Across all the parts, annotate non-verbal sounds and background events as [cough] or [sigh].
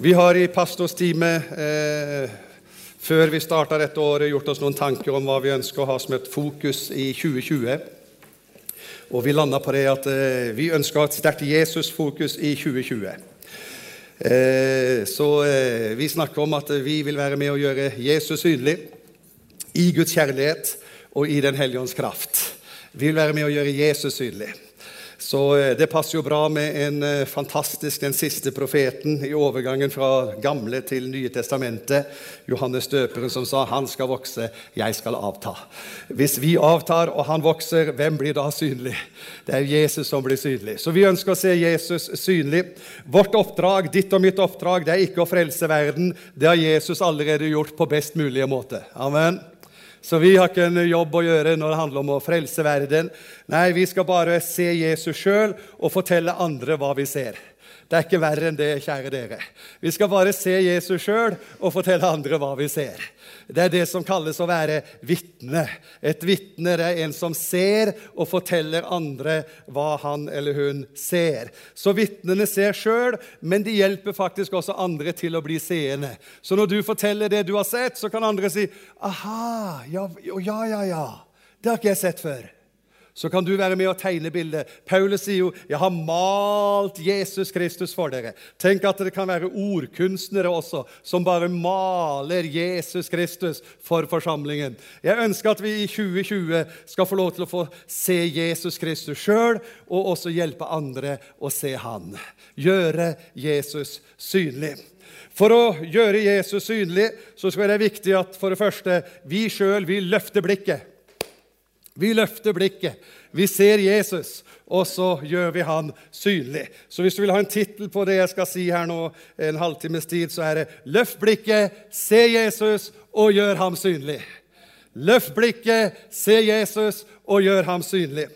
Vi har i pastorstime eh, før vi starta dette året, gjort oss noen tanker om hva vi ønsker å ha som et fokus i 2020. Og vi landa på det at eh, vi ønsker å ha et sterkt Jesus-fokus i 2020. Eh, så eh, vi snakker om at vi vil være med å gjøre Jesus synlig i Guds kjærlighet og i Den hellige ånds kraft. Vi vil være med å gjøre Jesus synlig. Så eh, det passer jo bra med en eh, fantastisk den siste profeten i overgangen fra Gamle til Nye testamentet, Johannes døperen, som sa 'Han skal vokse, jeg skal avta'. Hvis vi avtar og han vokser, hvem blir da synlig? Det er Jesus som blir synlig. Så vi ønsker å se Jesus synlig. Vårt oppdrag, ditt og mitt oppdrag, det er ikke å frelse verden. Det har Jesus allerede gjort på best mulige måte. Amen. Så vi har ikke en jobb å gjøre når det handler om å frelse verden. Nei, vi skal bare se Jesus sjøl og fortelle andre hva vi ser. Det er ikke verre enn det, kjære dere. Vi skal bare se Jesus sjøl og fortelle andre hva vi ser. Det er det som kalles å være vitne. Et vitne er en som ser og forteller andre hva han eller hun ser. Så vitnene ser sjøl, men de hjelper faktisk også andre til å bli seende. Så når du forteller det du har sett, så kan andre si 'Aha, ja, ja, ja, ja. Det har ikke jeg sett før' så kan du være med og tegne bildet. Paulus sier jo 'Jeg har malt Jesus Kristus for dere'. Tenk at det kan være ordkunstnere også, som bare maler Jesus Kristus for forsamlingen. Jeg ønsker at vi i 2020 skal få lov til å få se Jesus Kristus sjøl, og også hjelpe andre å se Han. Gjøre Jesus synlig. For å gjøre Jesus synlig så skal det viktig at for det første vi sjøl løfter blikket. Vi løfter blikket. Vi ser Jesus, og så gjør vi han synlig. Så hvis du vil ha en tittel på det jeg skal si her nå, en halvtimes tid, så er det 'Løft blikket, se Jesus, og gjør ham synlig'. Løft blikket, se Jesus, og gjør ham synlig.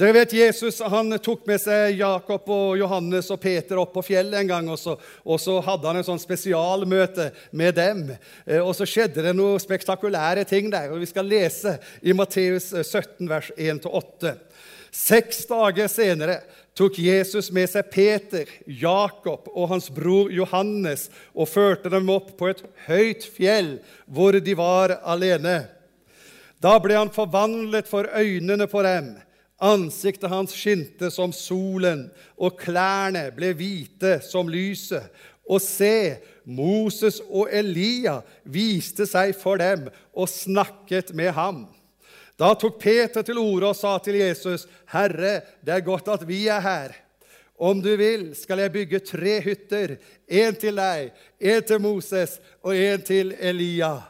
Dere vet Jesus han tok med seg Jakob og Johannes og Peter opp på fjellet en gang. Og så, og så hadde han en sånn spesialmøte med dem. Eh, og så skjedde det noen spektakulære ting der. og Vi skal lese i Matteus 17, vers 1-8. Seks dager senere tok Jesus med seg Peter, Jakob og hans bror Johannes og førte dem opp på et høyt fjell hvor de var alene. Da ble han forvandlet for øynene på dem. Ansiktet hans skinte som solen, og klærne ble hvite som lyset. Og se, Moses og Elia viste seg for dem og snakket med ham. Da tok Peter til orde og sa til Jesus, 'Herre, det er godt at vi er her.' Om du vil, skal jeg bygge tre hytter, én til deg, én til Moses og én til Elia.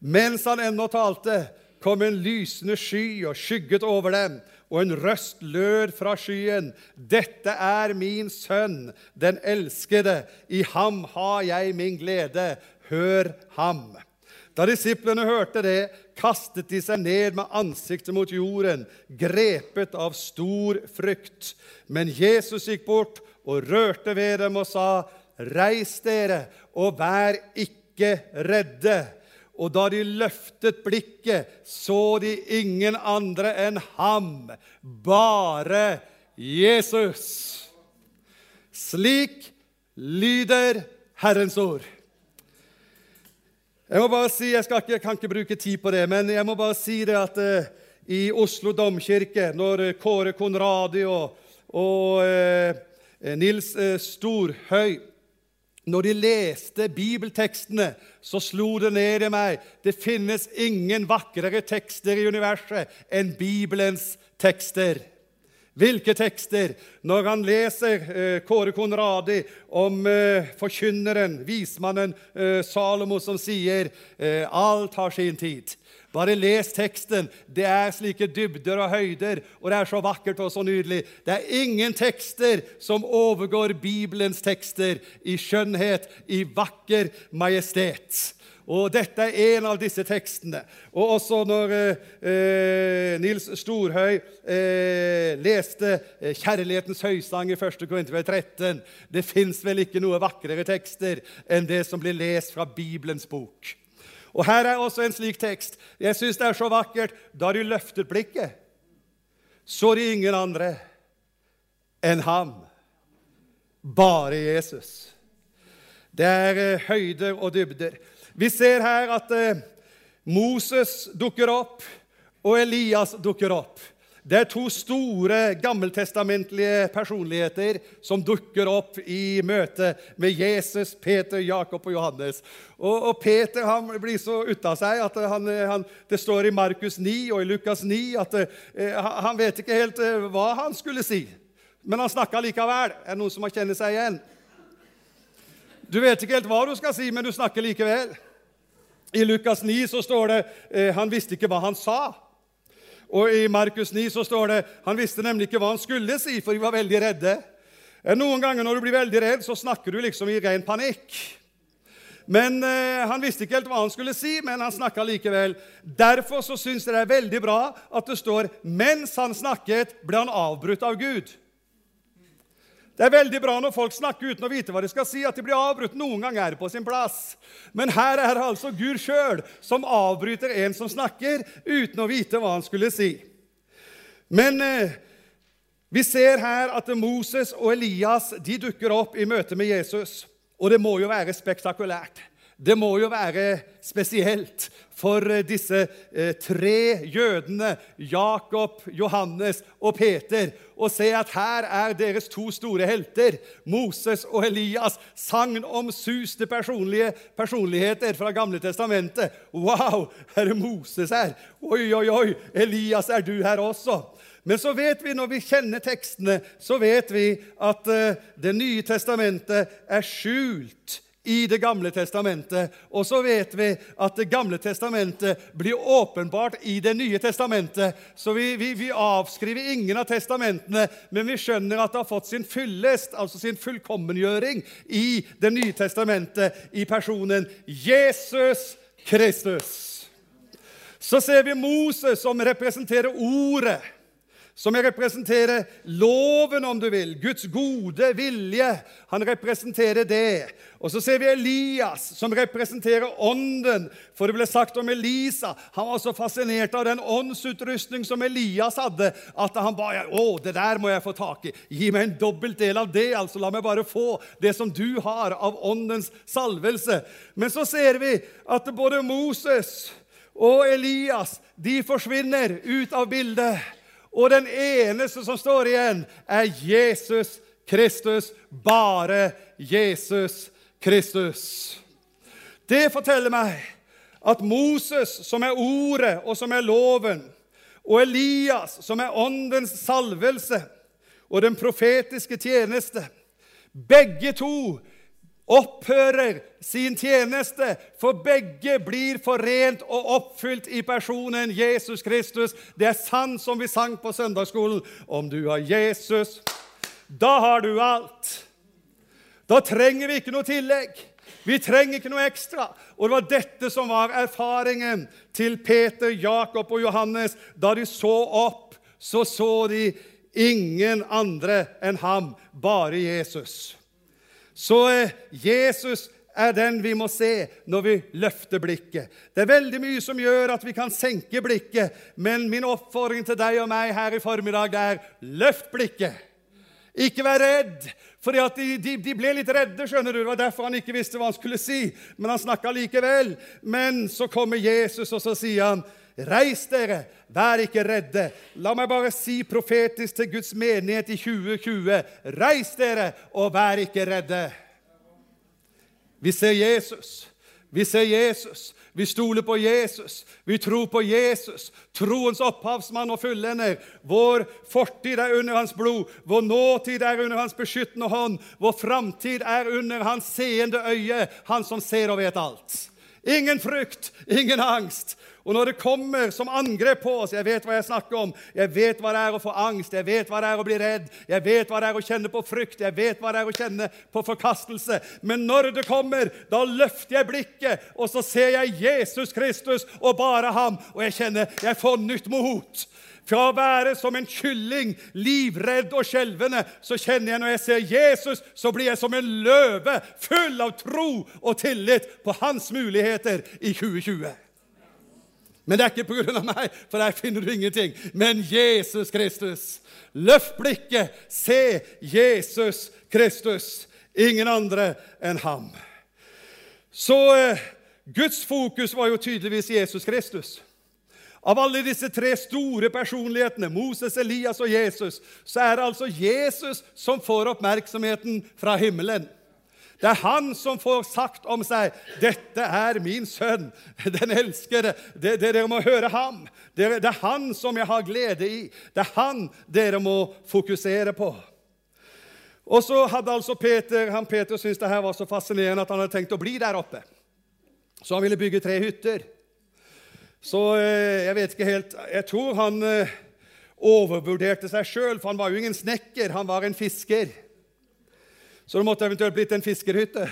Mens han ennå talte, kom en lysende sky og skygget over dem og en røst lød fra skyen. Dette er min sønn, den elskede. I ham har jeg min glede. Hør ham. Da disiplene hørte det, kastet de seg ned med ansiktet mot jorden, grepet av stor frykt. Men Jesus gikk bort og rørte ved dem og sa, 'Reis dere, og vær ikke redde.' Og da de løftet blikket, så de ingen andre enn ham, bare Jesus. Slik lyder Herrens ord. Jeg må bare si, jeg, ikke, kan ikke bruke tid på det, men jeg må bare si det at uh, i Oslo domkirke, når uh, Kåre Konradi og, og uh, Nils Storhøy når de leste bibeltekstene, så slo det ned i meg det finnes ingen vakrere tekster i universet enn Bibelens tekster. Hvilke tekster? Når han leser eh, Kåre Konradi om eh, forkynneren, vismannen eh, Salomo, som sier eh, alt har sin tid. Bare les teksten. Det er slike dybder og høyder, og det er så vakkert og så nydelig. Det er ingen tekster som overgår Bibelens tekster i skjønnhet, i vakker majestet. Og dette er en av disse tekstene. Og også når eh, eh Nils Storhøy eh, leste eh, 'Kjærlighetens høysang' i 1. Korintervju 13 Det fins vel ikke noe vakrere tekster enn det som blir lest fra Bibelens bok. Og Her er også en slik tekst. Jeg syns det er så vakkert. Da de løftet blikket, så de ingen andre enn ham. Bare Jesus. Det er eh, høyder og dybder. Vi ser her at eh, Moses dukker opp, og Elias dukker opp. Det er to store gammeltestamentlige personligheter som dukker opp i møte med Jesus, Peter, Jakob og Johannes. Og, og Peter han blir så ute av seg at han, han, det står i Markus 9 og i Lukas 9 at eh, han vet ikke helt eh, hva han skulle si. Men han snakka likevel. Er det noen som har kjenner seg igjen? Du vet ikke helt hva du skal si, men du snakker likevel. I Lukas 9 så står det eh, han visste ikke hva han sa. Og I Markus 9 så står det han visste nemlig ikke hva han skulle si, for de var veldig redde. Eh, noen ganger når du blir veldig redd, så snakker du liksom i ren panikk. Men eh, Han visste ikke helt hva han skulle si, men han snakka likevel. Derfor så syns jeg det er veldig bra at det står mens han snakket, ble han avbrutt av Gud. Det er veldig bra når folk snakker uten å vite hva de skal si, at de blir avbrutt. Noen ganger er det på sin plass. Men her er det altså Gud sjøl som avbryter en som snakker, uten å vite hva han skulle si. Men eh, vi ser her at Moses og Elias de dukker opp i møte med Jesus. Og det må jo være spektakulært. Det må jo være spesielt for eh, disse eh, tre jødene, Jakob, Johannes og Peter, og se at her er deres to store helter, Moses og Elias, sagnomsuste personligheter fra Gamle testamentet. Wow, er det Moses her? Oi, oi, oi, Elias, er du her også? Men så vet vi, når vi kjenner tekstene, så vet vi at uh, Det nye testamentet er skjult i Det gamle testamentet. Og så vet vi at Det gamle testamentet blir åpenbart i Det nye testamentet. Så vi, vi, vi, avskriver ingen av testamentene, men vi skjønner at det har fått sin fyllest, altså sin fullkommengjøring, i Det nye testamentet, i personen Jesus Kristus. Så ser vi Moses, som representerer Ordet som representerer loven, om du vil, Guds gode vilje. Han representerer det. Og så ser vi Elias, som representerer ånden. For det ble sagt om Elisa Han var så fascinert av den åndsutrustning som Elias hadde, at han ba å, det der må jeg få tak i. Gi meg en dobbelt del av det. altså La meg bare få det som du har av åndens salvelse. Men så ser vi at både Moses og Elias de forsvinner ut av bildet. Og den eneste som står igjen, er Jesus Kristus. Bare Jesus Kristus. Det forteller meg at Moses, som er Ordet og som er loven, og Elias, som er Åndens salvelse og den profetiske tjeneste, begge to opphører sin tjeneste, for begge blir forent og oppfylt i personen Jesus Kristus. Det er sant som vi sang på søndagsskolen. Om du har Jesus, da har du alt. Da trenger vi ikke noe tillegg. Vi trenger ikke noe ekstra. Og det var dette som var erfaringen til Peter, Jakob og Johannes. Da de så opp, så så de ingen andre enn ham, bare Jesus. Så eh, Jesus er den vi må se når vi løfter blikket. Det er veldig mye som gjør at vi kan senke blikket, men min oppfordring til deg og meg her i formiddag er løft blikket. Ikke vær redd, for de, de, de, ble litt redde. skjønner du. Det var derfor han ikke visste hva han skulle si, men han snakka likevel. Men så kommer Jesus, og så sier han, 'Reis dere, vær ikke redde.' La meg bare si profetisk til Guds menighet i 2020.: Reis dere, og vær ikke redde. Vi ser Jesus. Vi ser Jesus. Vi stoler på Jesus. Vi tror på Jesus, troens opphavsmann og fullender. Vår fortid er under hans blod, vår nåtid er under hans beskyttende hånd. Vår framtid er under hans seende øye, han som ser og vet alt. Ingen frykt, ingen angst. Og når det kommer som angrep på oss Jeg vet hva jeg snakker om. Jeg vet hva det er å få angst, jeg vet hva det er å bli redd, jeg vet hva det er å kjenne på frykt, jeg vet hva det er å kjenne på forkastelse. Men når det kommer, da løfter jeg blikket, og så ser jeg Jesus Kristus og bare ham, og jeg kjenner jeg får nytt mot. Fra å være som en kylling, livredd og skjelvende, så kjenner jeg når jeg ser Jesus, så blir jeg som en løve, full av tro og tillit på hans muligheter i 2020. Men det er ikke pga. meg, for der finner du ingenting. Men Jesus Kristus. Løft blikket, se Jesus Kristus. Ingen andre enn ham. Så eh, Guds fokus var jo tydeligvis Jesus Kristus. Av alle disse tre store personlighetene, Moses, Elias og Jesus, så er det altså Jesus som får oppmerksomheten fra himmelen. Det er han som får sagt om seg 'Dette er min sønn, [laughs] den elskede'. Det, det, dere må høre ham. Det, det er han som jeg har glede i. Det er han dere må fokusere på. Og så hadde altså Peter han Peter syntes det her var så fascinerende at han hadde tenkt å bli der oppe. Så han ville bygge tre hytter. Så eh, jeg vet ikke helt Jeg tror han eh, overvurderte seg sjøl, for han var jo ingen snekker, han var en fisker. Så det måtte eventuelt blitt en fiskerhytte.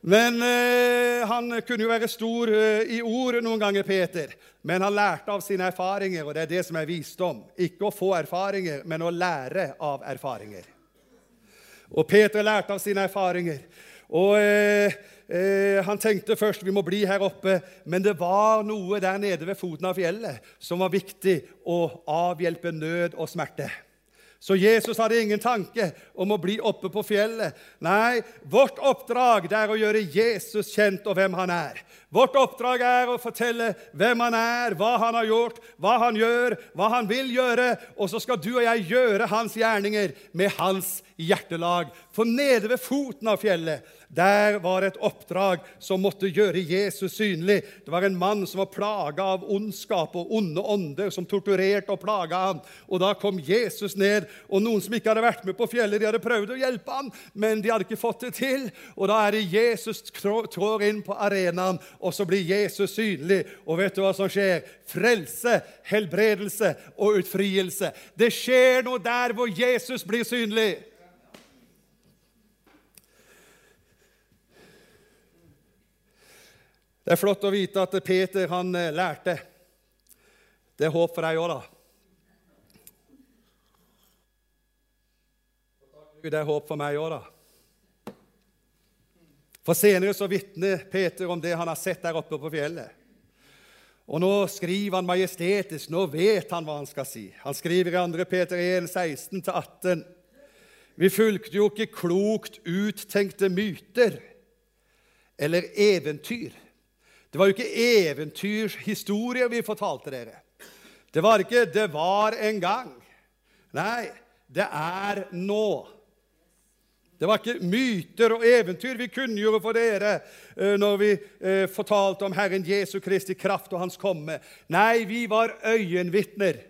Men eh, Han kunne jo være stor eh, i ord noen ganger, Peter, men han lærte av sine erfaringer, og det er det som er visdom. Ikke å få erfaringer, men å lære av erfaringer. Og Peter lærte av sine erfaringer. Og eh, eh, Han tenkte først vi må bli her oppe, men det var noe der nede ved foten av fjellet som var viktig å avhjelpe nød og smerte. Så Jesus hadde ingen tanke om å bli oppe på fjellet. Nei, vårt oppdrag er å gjøre Jesus kjent og hvem han er. Vårt oppdrag er å fortelle hvem han er, hva han har gjort, hva han gjør, hva han vil gjøre. Og så skal du og jeg gjøre hans gjerninger med hans hjertelag. For nede ved foten av fjellet der var et oppdrag som måtte gjøre Jesus synlig. Det var en mann som var plaga av ondskap og onde ånder, som torturerte og plaga ham. Og Da kom Jesus ned, og noen som ikke hadde vært med på fjellet, de hadde prøvd å hjelpe ham, men de hadde ikke fått det til. Og Da er det Jesus trår inn på arenaen, og så blir Jesus synlig. Og vet du hva som skjer? Frelse, helbredelse og utfrielse. Det skjer noe der hvor Jesus blir synlig. Det er flott å vite at Peter han eh, lærte. Det er håp for deg òg, da. Det er håp for meg òg, da. For senere så vitner Peter om det han har sett der oppe på fjellet. Og nå skriver han majestetisk. Nå vet han hva han skal si. Han skriver i 2. Peter 1, 16-18. Vi fulgte jo ikke klokt uttenkte myter eller eventyr det var jo ikke eventyrhistorier vi fortalte dere. Det var ikke 'det var en gang'. Nei, det er nå. Det var ikke myter og eventyr vi kunngjorde for dere eh, når vi eh, fortalte om Herren Jesu Kristi kraft og Hans komme. Nei, vi var øyenvitner.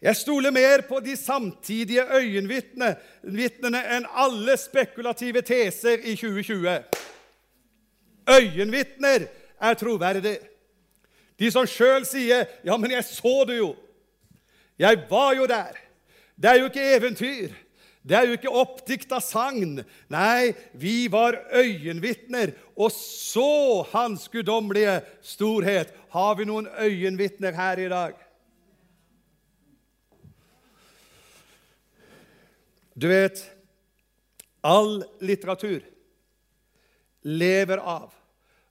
Jeg stoler mer på de samtidige øyenvitnene enn alle spekulative teser i 2020. Øyenvitner er troverdig. De som sjøl sier 'Ja, men jeg så det jo'. Jeg var jo der. Det er jo ikke eventyr. Det er jo ikke oppdikta sagn. Nei, vi var øyenvitner og så Hans guddommelige storhet. Har vi noen øyenvitner her i dag? Du vet, all litteratur lever av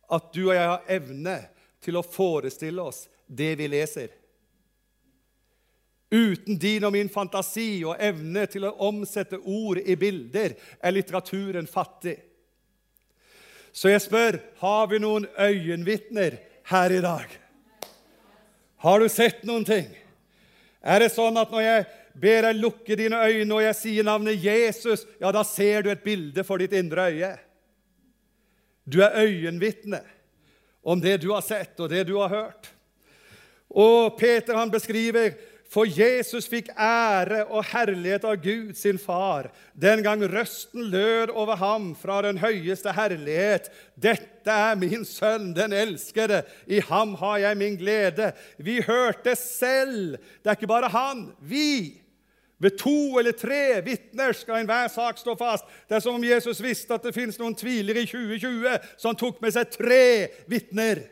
at du og jeg har evne til å forestille oss det vi leser. Uten din og min fantasi og evne til å omsette ord i bilder er litteraturen fattig. Så jeg spør har vi noen øyenvitner her i dag. Har du sett noen ting? Er det sånn at når jeg ber deg lukke dine øyne og jeg sier navnet Jesus, ja, da ser du et bilde for ditt indre øye? Du er øyenvitne om det du har sett, og det du har hørt. Og Peter han beskriver for Jesus fikk ære og herlighet av Gud, sin far, den gang røsten lød over ham fra den høyeste herlighet. Dette er min sønn, den elskede. I ham har jeg min glede. Vi hørte selv. Det er ikke bare han. Vi ved to eller tre vitner skal enhver sak stå fast. Det er som om Jesus visste at det fins noen tvilere i 2020, så han tok med seg tre vitner.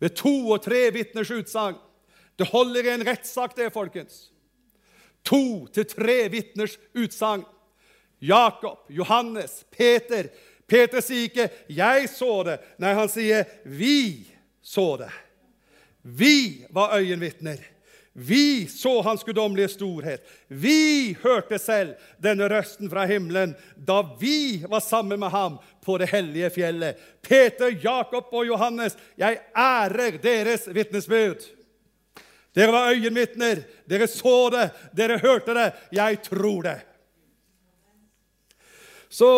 Ved to og tre vitners utsagn. Det holder i en rettssak, det, folkens. To til tre vitners utsagn. Jakob, Johannes, Peter. Peter sier ikke 'jeg så det'. Nei, han sier 'vi så det'. Vi var øyenvitner. Vi så hans guddommelige storhet. Vi hørte selv denne røsten fra himmelen da vi var sammen med ham på det hellige fjellet. Peter, Jakob og Johannes, jeg ærer deres vitnesbyrd. Dere var øyenvitner. Dere så det, dere hørte det. Jeg tror det. Så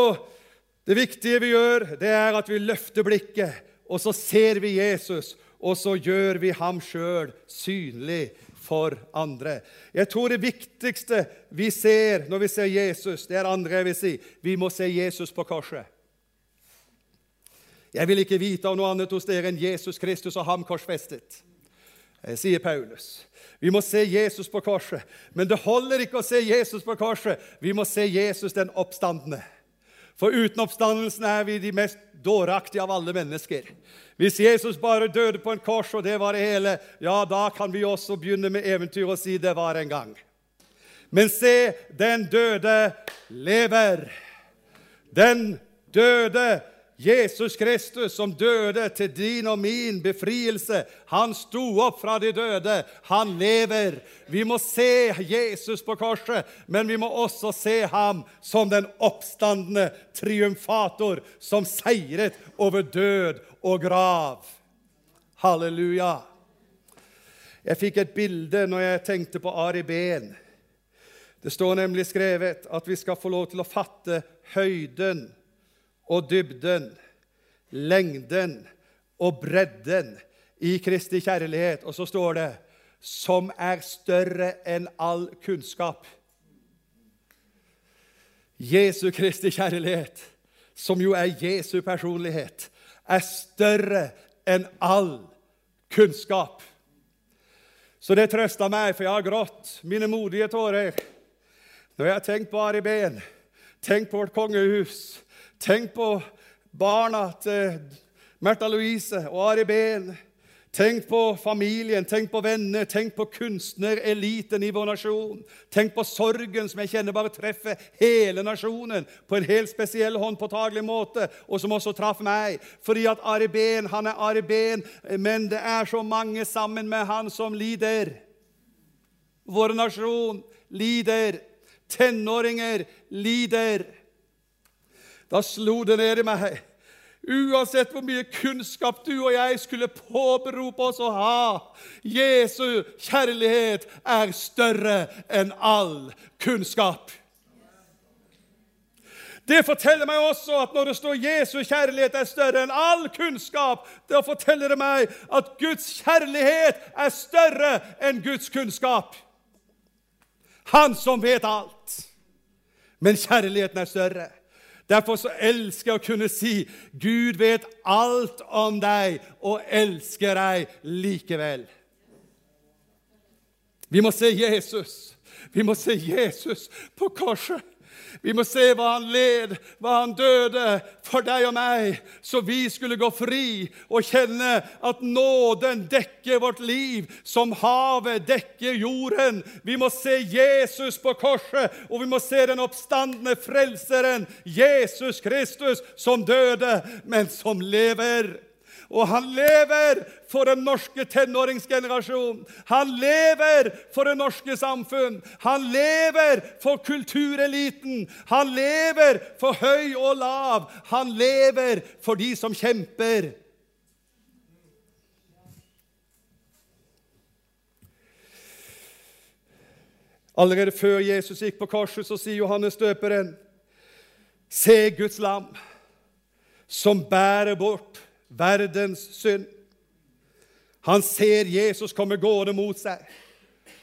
det viktige vi gjør, det er at vi løfter blikket, og så ser vi Jesus, og så gjør vi ham sjøl synlig for andre. Jeg tror det viktigste vi ser når vi ser Jesus, det er andre jeg vil si. Vi må se Jesus på korset. Jeg vil ikke vite av noe annet hos dere enn Jesus Kristus og ham korsfestet, sier Paulus. Vi må se Jesus på korset. Men det holder ikke å se Jesus på korset. Vi må se Jesus den oppstandende. For uten oppstandelsen er vi de mest dåraktige av alle mennesker. Hvis Jesus bare døde på en kors, og det var det hele, ja, da kan vi også begynne med eventyr og si det var en gang. Men se, den døde lever. Den døde Jesus Kristus, som døde til din og min befrielse, han sto opp fra de døde. Han lever. Vi må se Jesus på korset, men vi må også se ham som den oppstandende triumfator som seiret over død og grav. Halleluja. Jeg fikk et bilde når jeg tenkte på Ari Behn. Det står nemlig skrevet at vi skal få lov til å fatte høyden og dybden, lengden og bredden i Kristi kjærlighet. Og så står det 'som er større enn all kunnskap'. Jesu Kristi kjærlighet, som jo er Jesu personlighet, er større enn all kunnskap. Så det trøsta meg, for jeg har grått mine modige tårer når jeg har tenkt på Ari Behn, tenkt på vårt kongehus, Tenk på barna til Märtha Louise og Ari Behn. Tenk på familien, tenk på venner, tenk på kunstnereliten i vår nasjon. Tenk på sorgen som jeg kjenner bare treffer hele nasjonen på en helt spesiell håndpåtagelig måte, og som også traff meg. Fordi at Ari Behn, han er Ari Behn, men det er så mange sammen med han som lider. Vår nasjon lider. Tenåringer lider. Da slo det ned i meg. Uansett hvor mye kunnskap du og jeg skulle påberope oss å ha, Jesu kjærlighet er større enn all kunnskap. Det forteller meg også at når det står 'Jesu kjærlighet er større enn all kunnskap', da forteller det meg at Guds kjærlighet er større enn Guds kunnskap. Han som vet alt. Men kjærligheten er større. Derfor så elsker jeg å kunne si Gud vet alt om deg og elsker deg likevel. Vi må se Jesus. Vi må se Jesus på korset. Vi må se hva han led, hva han døde for deg og meg, så vi skulle gå fri og kjenne at nåden dekker vårt liv som havet dekker jorden. Vi må se Jesus på korset, og vi må se den oppstandende frelseren, Jesus Kristus, som døde, men som lever. Og han lever for den norske tenåringsgenerasjonen. Han lever for det norske samfunn. Han lever for kultureliten. Han lever for høy og lav. Han lever for de som kjemper. Allerede før Jesus gikk på korset, så sier Johannes døperen, Se Guds lam, som bærer bort verdens synd. Han ser Jesus komme gående mot seg.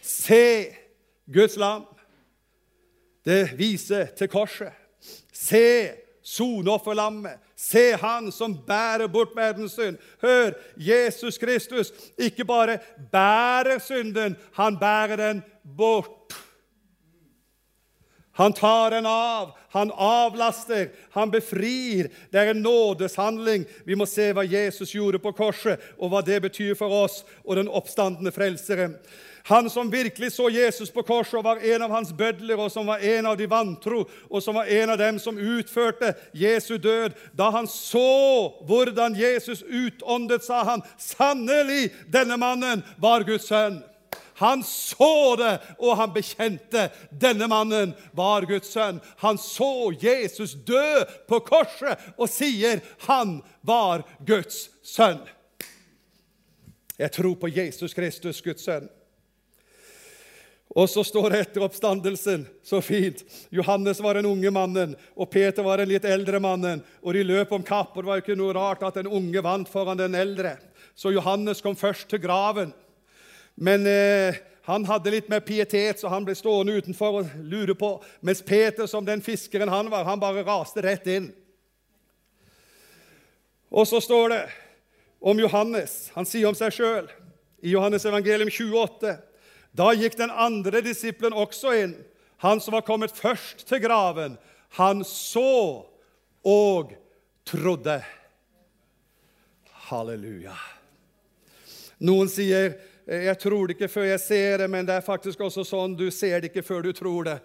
Se Guds lam. Det viser til korset. Se soneofferlammet. Se Han som bærer bort verdens synd. Hør, Jesus Kristus ikke bare bærer synden, han bærer den bort. Han tar den av, han avlaster, han befrir. Det er en nådeshandling. Vi må se hva Jesus gjorde på korset, og hva det betyr for oss og den oppstandende frelseren. Han som virkelig så Jesus på korset og var en av hans bødler, og som var en av de vantro, og som var en av dem som utførte Jesu død. Da han så hvordan Jesus utåndet, sa han, 'Sannelig, denne mannen var Guds sønn'. Han så det, og han bekjente denne mannen var Guds sønn. Han så Jesus dø på korset og sier han var Guds sønn. Jeg tror på Jesus Kristus, Guds sønn. Og så står det etter oppstandelsen så fint Johannes var den unge mannen, og Peter var den litt eldre mannen. Og de løp om kapp, og det var jo ikke noe rart at den unge vant foran den eldre. Så Johannes kom først til graven. Men eh, han hadde litt mer pietet, så han ble stående utenfor og lure på. Mens Peter, som den fiskeren han var, han bare raste rett inn. Og så står det om Johannes. Han sier om seg sjøl i Johannes evangelium 28. Da gikk den andre disippelen også inn, han som var kommet først til graven. Han så og trodde. Halleluja. Noen sier 'Jeg tror det ikke før jeg ser det', men det er faktisk også sånn du ser det ikke før du tror det.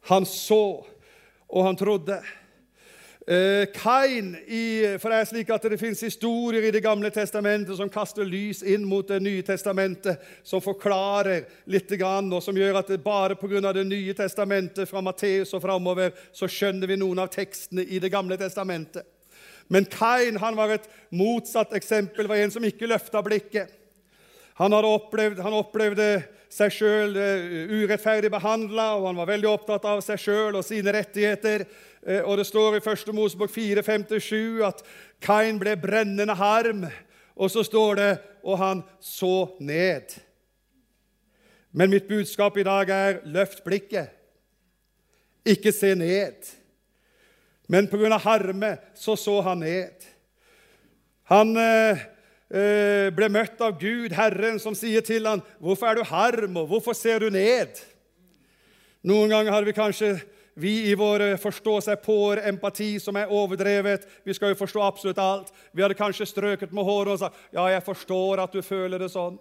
Han så, og han trodde. Eh, Kain, i, for det er slik at det fins historier i Det gamle testamentet som kaster lys inn mot Det nye testamentet, som forklarer litt, og som gjør at det bare pga. Det nye testamentet fra Matteus og framover så skjønner vi noen av tekstene i Det gamle testamentet. Men Kain han var et motsatt eksempel, var en som ikke løfta blikket. Han, opplevd, han opplevde seg sjøl eh, urettferdig behandla, og han var veldig opptatt av seg sjøl og sine rettigheter. Eh, og Det står i 1. Mosebok 4,57 at Kain ble brennende harm. Og så står det og han så ned. Men mitt budskap i dag er løft blikket. Ikke se ned. Men pga. harme så så han ned. Han eh, eh, ble møtt av Gud, Herren, som sier til ham, 'Hvorfor er du harm, og hvorfor ser du ned?' Noen ganger har vi kanskje vi i vår forstå-seg-på-empati som er overdrevet Vi skal jo forstå absolutt alt. Vi hadde kanskje strøket med håret og sagt ja, jeg forstår at du føler det sånn.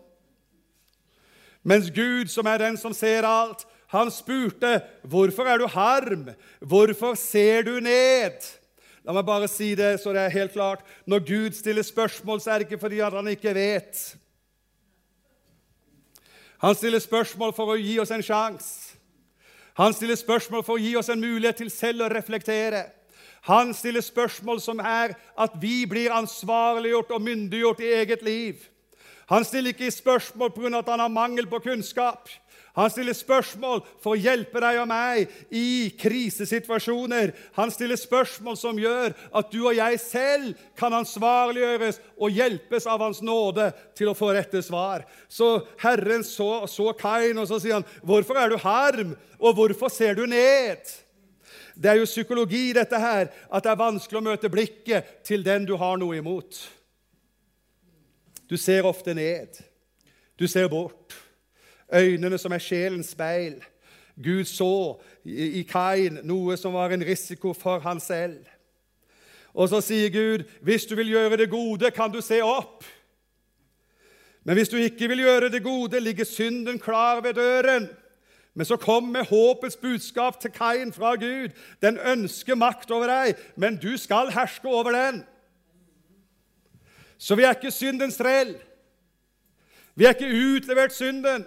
Mens Gud, som er den som ser alt, han spurte hvorfor er du harm? Hvorfor ser du ned? La meg bare si det så det er helt klart. Når Gud stiller spørsmål, så er det ikke fordi han ikke vet. Han stiller spørsmål for å gi oss en sjanse. Han stiller spørsmål for å gi oss en mulighet til selv å reflektere. Han stiller spørsmål som er at vi blir ansvarliggjort og myndiggjort i eget liv. Han stiller ikke spørsmål pga. at han har mangel på kunnskap. Han stiller spørsmål for å hjelpe deg og meg i krisesituasjoner. Han stiller spørsmål som gjør at du og jeg selv kan ansvarliggjøres og hjelpes av Hans nåde til å få rette svar. Så Herren så, så Kain, og så sier han, 'Hvorfor er du harm, og hvorfor ser du ned?' Det er jo psykologi, dette her, at det er vanskelig å møte blikket til den du har noe imot. Du ser ofte ned. Du ser bort øynene som er sjelens speil. Gud så i Kain noe som var en risiko for han selv. Og så sier Gud, 'Hvis du vil gjøre det gode, kan du se opp.' Men hvis du ikke vil gjøre det gode, ligger synden klar ved døren. Men så kom med håpets budskap til Kain fra Gud. Den ønsker makt over deg, men du skal herske over den. Så vi er ikke syndens trell. Vi er ikke utlevert synden.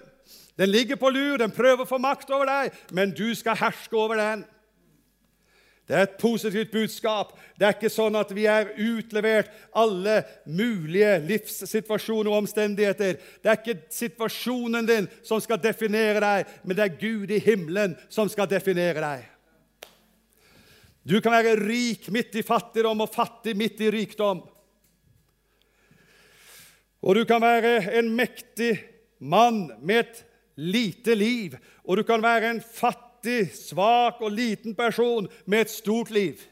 Den ligger på lur, den prøver å få makt over deg, men du skal herske over den. Det er et positivt budskap. Det er ikke sånn at vi er utlevert alle mulige livssituasjoner og omstendigheter. Det er ikke situasjonen din som skal definere deg, men det er Gud i himmelen som skal definere deg. Du kan være rik midt i fattigdom og fattig midt i rikdom. Og du kan være en mektig mann med et lite liv, og du kan være en fattig, svak og liten person med et stort liv.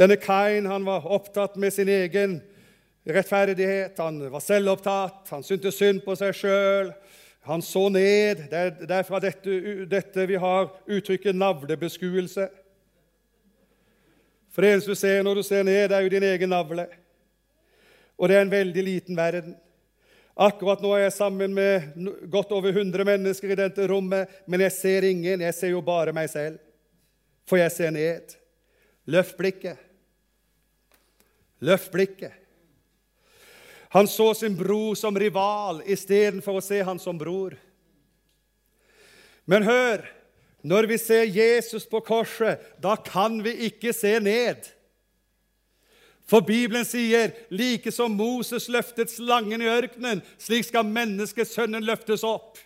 Denne Kain han var opptatt med sin egen rettferdighet. Han var selvopptatt, han syntes synd på seg sjøl. Han så ned. Det er fra dette, dette vi har uttrykket navlebeskuelse. For det eneste du ser når du ser ned, er jo din egen navle. Og det er en veldig liten verden. Akkurat nå er jeg sammen med godt over 100 mennesker i dette rommet, men jeg ser ingen. Jeg ser jo bare meg selv. For jeg ser ned. Løft blikket. Løft blikket. Han så sin bror som rival istedenfor å se han som bror. Men hør, når vi ser Jesus på korset, da kan vi ikke se ned. For Bibelen sier like som Moses løftet slangen i ørkenen, slik skal menneskesønnen løftes opp.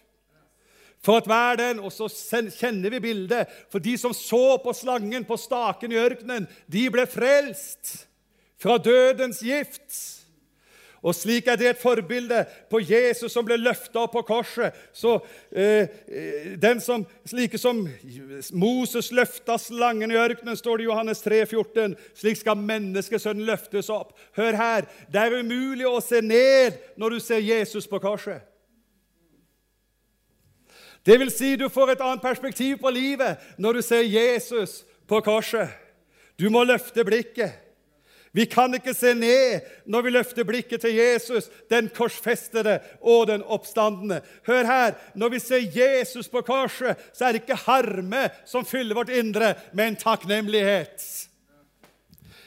For at hver den, Og så kjenner vi bildet. For de som så på slangen på staken i ørkenen, de ble frelst fra dødens gift. Og slik er det et forbilde på Jesus som ble løfta opp på korset. Så eh, eh den som, Slike som Moses løfta slangen i ørkenen, står det i Johannes 3, 14, slik skal menneskesønnen løftes opp. Hør her, det er umulig å se ned når du ser Jesus på korset. Det vil si, du får et annet perspektiv på livet når du ser Jesus på korset. Du må løfte blikket. Vi kan ikke se ned når vi løfter blikket til Jesus, den korsfestede og den oppstandende. Hør her, når vi ser Jesus på korset, så er det ikke harme som fyller vårt indre, men takknemlighet.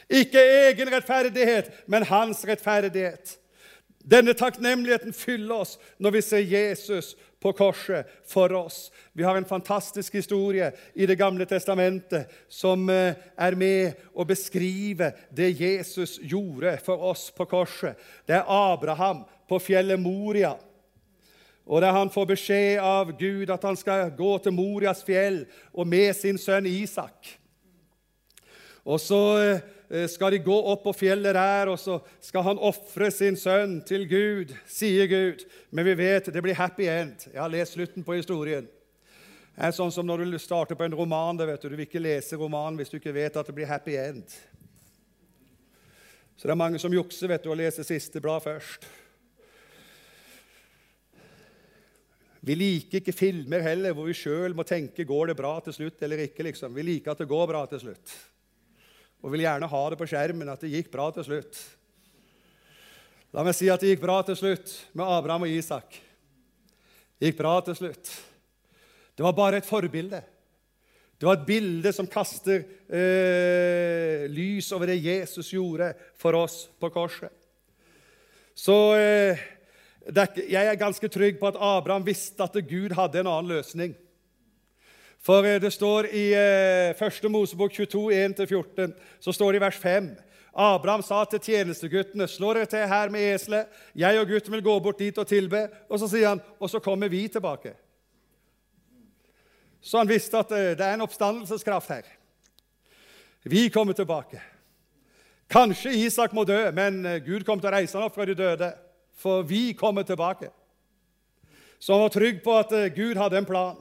Ikke egen rettferdighet, men hans rettferdighet. Denne takknemligheten fyller oss når vi ser Jesus på korset for oss. Vi har en fantastisk historie i Det gamle testamentet som eh, er med å beskrive det Jesus gjorde for oss på korset. Det er Abraham på fjellet Moria. Og Der han får beskjed av Gud at han skal gå til Morias fjell og med sin sønn Isak. Og så eh, skal de gå opp på fjellet der, og så skal han ofre sin sønn til Gud, sier Gud. Men vi vet det blir happy end. Jeg har lest slutten på historien. Det er sånn som når du starter på en roman. vet Du Du vil ikke lese romanen hvis du ikke vet at det blir happy end. Så det er mange som jukser vet du, og leser siste blad først. Vi liker ikke filmer heller hvor vi sjøl må tenke går det bra til slutt eller ikke. liksom. Vi liker at det går bra til slutt og vil gjerne ha det på skjermen at det gikk bra til slutt. La meg si at det gikk bra til slutt med Abraham og Isak. Det gikk bra til slutt. Det var bare et forbilde. Det var et bilde som kaster eh, lys over det Jesus gjorde for oss på korset. Så eh, er, jeg er ganske trygg på at Abraham visste at Gud hadde en annen løsning. For eh, det står i eh, 1. Mosebok 22, 1-14, så står det i vers 5 Abraham sa til tjenesteguttene, 'Slå dere til her med eselet.' 'Jeg og gutten vil gå bort dit og tilbe.' Og så sier han, 'Og så kommer vi tilbake.' Så han visste at eh, det er en oppstandelseskraft her. Vi kommer tilbake. Kanskje Isak må dø, men eh, Gud kommer til å reise han opp fra de døde. For vi kommer tilbake. Så han var trygg på at eh, Gud hadde en plan.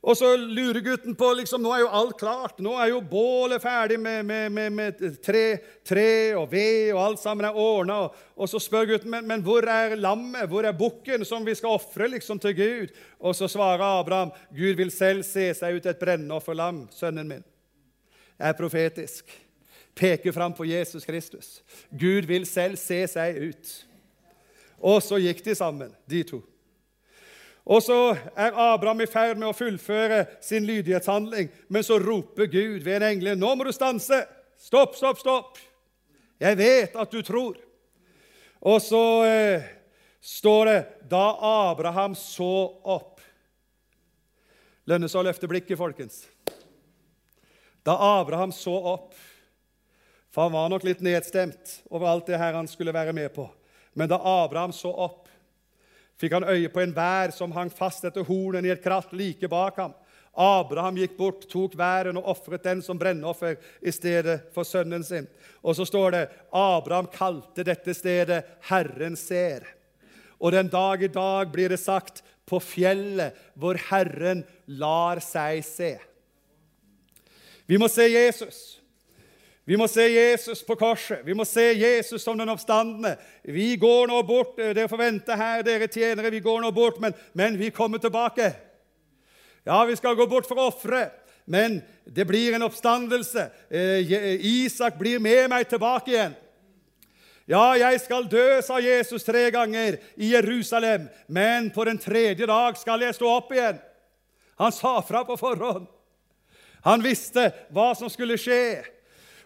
Og så lurer gutten på liksom, Nå er jo alt klart. Nå er jo bålet ferdig med, med, med, med tre, tre, og ved, og alt sammen er ordna. Og, og, så spør gutten men, men hvor er lammet, hvor er bukken som vi skal ofre liksom, til Gud. Og så svarer Abraham Gud vil selv se seg ut et brennofferlam, sønnen min. Det er profetisk. Peker fram på Jesus Kristus. Gud vil selv se seg ut. Og så gikk de sammen, de to. Og så er Abraham i ferd med å fullføre sin lydighetshandling, men så roper Gud ved en engel, 'Nå må du stanse! Stopp, stopp, stopp! Jeg vet at du tror.' Og så eh, står det da Abraham så opp Lønnes å løfte blikket, folkens. Da Abraham så opp For han var nok litt nedstemt over alt det her han skulle være med på. Men da Abraham så opp, fikk han øye på en vær som hang fast etter hornen i et kratt like bak ham. Abraham gikk bort, tok væren og ofret den som brennoffer i stedet for sønnen sin. Og så står det Abraham kalte dette stedet 'Herren ser'. Og den dag i dag blir det sagt 'på fjellet hvor Herren lar seg se'. Vi må se Jesus. Vi må se Jesus på korset. Vi må se Jesus som den oppstandende. Vi går nå bort. Dere får vente her, dere tjenere. Vi går nå bort, men, men vi kommer tilbake. Ja, vi skal gå bort for ofre, men det blir en oppstandelse. Eh, Isak blir med meg tilbake igjen. Ja, jeg skal dø, sa Jesus tre ganger i Jerusalem, men på den tredje dag skal jeg stå opp igjen. Han sa fra på forhånd. Han visste hva som skulle skje.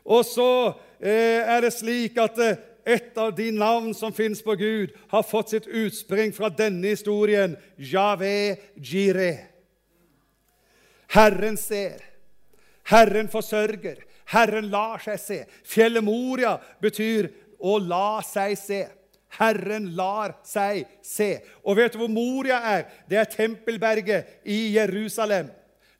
Og så eh, er det slik at eh, et av de navn som fins på Gud, har fått sitt utspring fra denne historien, Jave Jireh. Herren ser, Herren forsørger, Herren lar seg se. Fjellet Moria betyr å la seg se. Herren lar seg se. Og vet du hvor Moria er? Det er Tempelberget i Jerusalem.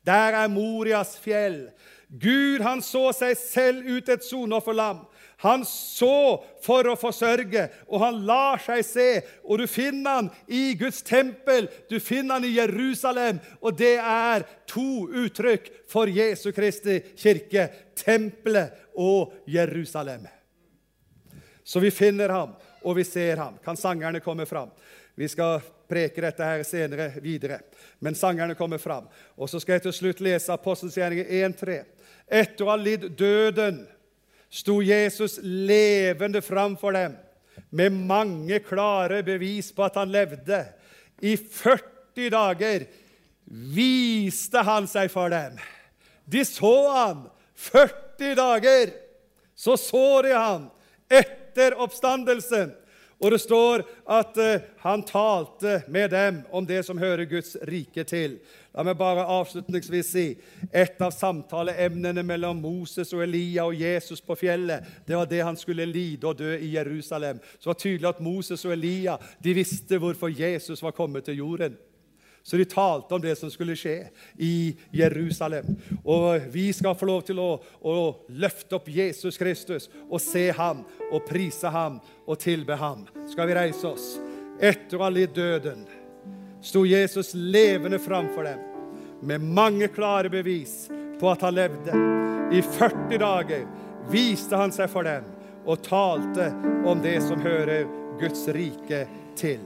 Der er Morias fjell. Gud han så seg selv ut et sonofferlam. Han så for å forsørge, og han lar seg se. Og du finner han i Guds tempel, du finner han i Jerusalem. Og det er to uttrykk for Jesu Kristi kirke tempelet og Jerusalem. Så vi finner ham, og vi ser ham. Kan sangerne komme fram? Vi skal preke dette her senere videre. Men sangerne kommer fram. Og så skal jeg til slutt lese Apostelgjerningen 1.3. Etter å ha lidd døden sto Jesus levende framfor dem med mange klare bevis på at han levde. I 40 dager viste han seg for dem. De så han 40 dager. Så så de han etter oppstandelsen. Og det står at uh, han talte med dem om det som hører Guds rike til. La meg bare avslutningsvis si et av samtaleemnene mellom Moses og Elia og Jesus på fjellet, det var det han skulle lide og dø i Jerusalem. Så det var tydelig at Moses og Elia de visste hvorfor Jesus var kommet til jorden. Så de talte om det som skulle skje i Jerusalem. Og vi skal få lov til å, å løfte opp Jesus Kristus og se ham og prise ham og tilbe ham. Skal vi reise oss? Etter å ha lidd døden sto Jesus levende framfor dem med mange klare bevis på at han levde. I 40 dager viste han seg for dem og talte om det som hører Guds rike til.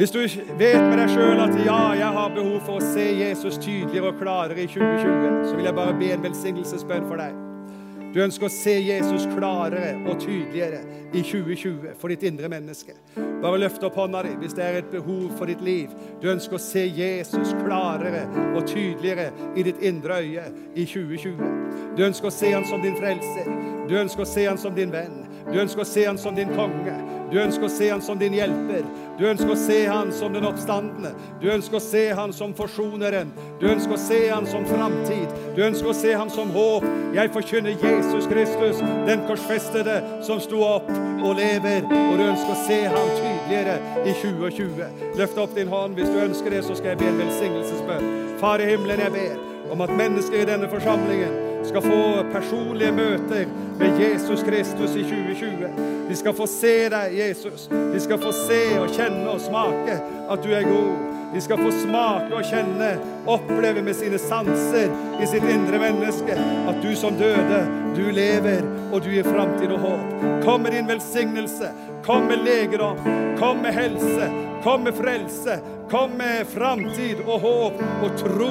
Hvis du vet med deg sjøl at ja, jeg har behov for å se Jesus tydeligere og klarere i 2020, så vil jeg bare be en velsignelsesbønn for deg. Du ønsker å se Jesus klarere og tydeligere i 2020 for ditt indre menneske. Bare løft opp hånda di hvis det er et behov for ditt liv. Du ønsker å se Jesus klarere og tydeligere i ditt indre øye i 2020. Du ønsker å se han som din frelser. Du ønsker å se han som din venn. Du ønsker å se han som din konge. Du ønsker å se han som din hjelper. Du ønsker å se han som den oppstandende. Du ønsker å se han som forsoneren. Du ønsker å se han som framtid. Du ønsker å se han som håp. Jeg forkynner Jesus Kristus, den korsfestede, som sto opp og lever. Og du ønsker å se ham tydeligere i 2020. Løft opp din hånd hvis du ønsker det, så skal jeg be en velsignelsesbønn. Far i himmelen, jeg ber om at mennesker i denne forsamlingen skal få personlige møter med Jesus Kristus i 2020. De skal få se deg, Jesus. De skal få se og kjenne og smake at du er god. De skal få smake og kjenne, oppleve med sine sanser i sitt indre menneske at du som døde, du lever, og du gir framtid og håp. Kom med din velsignelse. Kom med legedom. Kom med helse. Kom med frelse. Kom med framtid og håp og tro,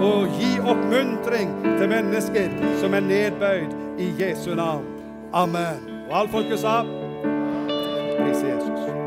og gi oppmuntring til mennesker som er nedbøyd i Jesu navn. Amen. Og alle folket sa Pris Jesus.